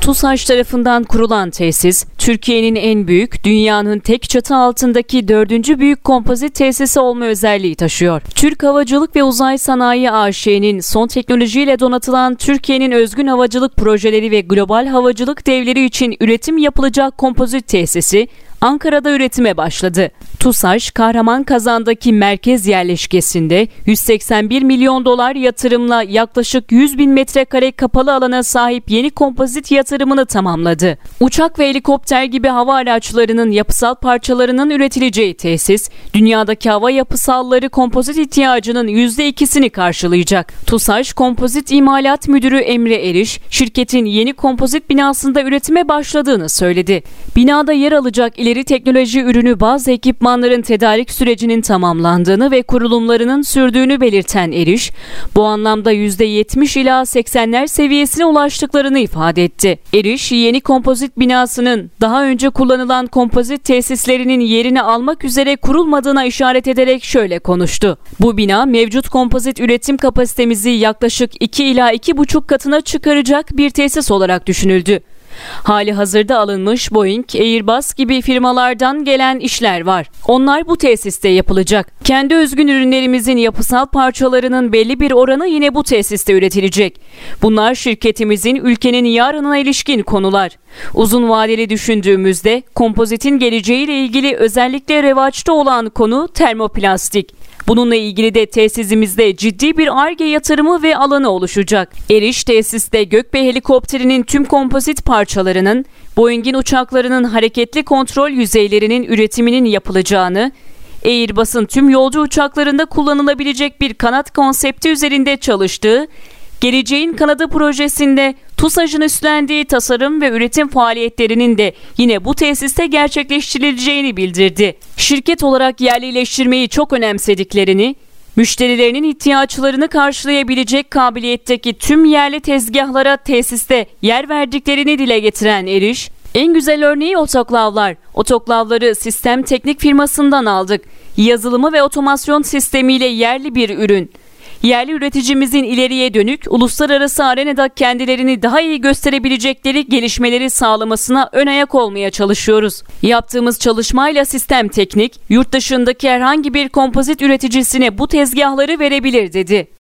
TUSAŞ tarafından kurulan tesis, Türkiye'nin en büyük, dünyanın tek çatı altındaki dördüncü büyük kompozit tesisi olma özelliği taşıyor. Türk Havacılık ve Uzay Sanayi AŞ'nin son teknolojiyle donatılan Türkiye'nin özgün havacılık projeleri ve global havacılık devleri için üretim yapılacak kompozit tesisi, Ankara'da üretime başladı. TUSAŞ, Kahraman Kazan'daki merkez yerleşkesinde 181 milyon dolar yatırımla yaklaşık 100 bin metrekare kapalı alana sahip yeni kompozit yatırımını tamamladı. Uçak ve helikopter gibi hava araçlarının yapısal parçalarının üretileceği tesis, dünyadaki hava yapısalları kompozit ihtiyacının %2'sini karşılayacak. TUSAŞ Kompozit İmalat Müdürü Emre Eriş, şirketin yeni kompozit binasında üretime başladığını söyledi. Binada yer alacak ileri teknoloji ürünü bazı ekipmanların tedarik sürecinin tamamlandığını ve kurulumlarının sürdüğünü belirten Eriş, bu anlamda %70 ila 80'ler seviyesine ulaştıklarını ifade etti. Eriş, yeni kompozit binasının daha önce kullanılan kompozit tesislerinin yerini almak üzere kurulmadığına işaret ederek şöyle konuştu. Bu bina mevcut kompozit üretim kapasitemizi yaklaşık 2 ila 2,5 katına çıkaracak bir tesis olarak düşünüldü. Hali hazırda alınmış Boeing, Airbus gibi firmalardan gelen işler var. Onlar bu tesiste yapılacak. Kendi özgün ürünlerimizin yapısal parçalarının belli bir oranı yine bu tesiste üretilecek. Bunlar şirketimizin ülkenin yarınına ilişkin konular. Uzun vadeli düşündüğümüzde kompozitin geleceğiyle ilgili özellikle revaçta olan konu termoplastik. Bununla ilgili de tesisimizde ciddi bir ARGE yatırımı ve alanı oluşacak. Eriş tesiste Gökbey helikopterinin tüm kompozit parçalarının, Boeing'in uçaklarının hareketli kontrol yüzeylerinin üretiminin yapılacağını, Airbus'un tüm yolcu uçaklarında kullanılabilecek bir kanat konsepti üzerinde çalıştığı Geleceğin Kanadı projesinde TUSAŞ'ın üstlendiği tasarım ve üretim faaliyetlerinin de yine bu tesiste gerçekleştirileceğini bildirdi. Şirket olarak yerlileştirmeyi çok önemsediklerini, müşterilerinin ihtiyaçlarını karşılayabilecek kabiliyetteki tüm yerli tezgahlara tesiste yer verdiklerini dile getiren Eriş, en güzel örneği otoklavlar. Otoklavları sistem teknik firmasından aldık. Yazılımı ve otomasyon sistemiyle yerli bir ürün yerli üreticimizin ileriye dönük uluslararası arenada kendilerini daha iyi gösterebilecekleri gelişmeleri sağlamasına ön ayak olmaya çalışıyoruz. Yaptığımız çalışmayla sistem teknik, yurt dışındaki herhangi bir kompozit üreticisine bu tezgahları verebilir dedi.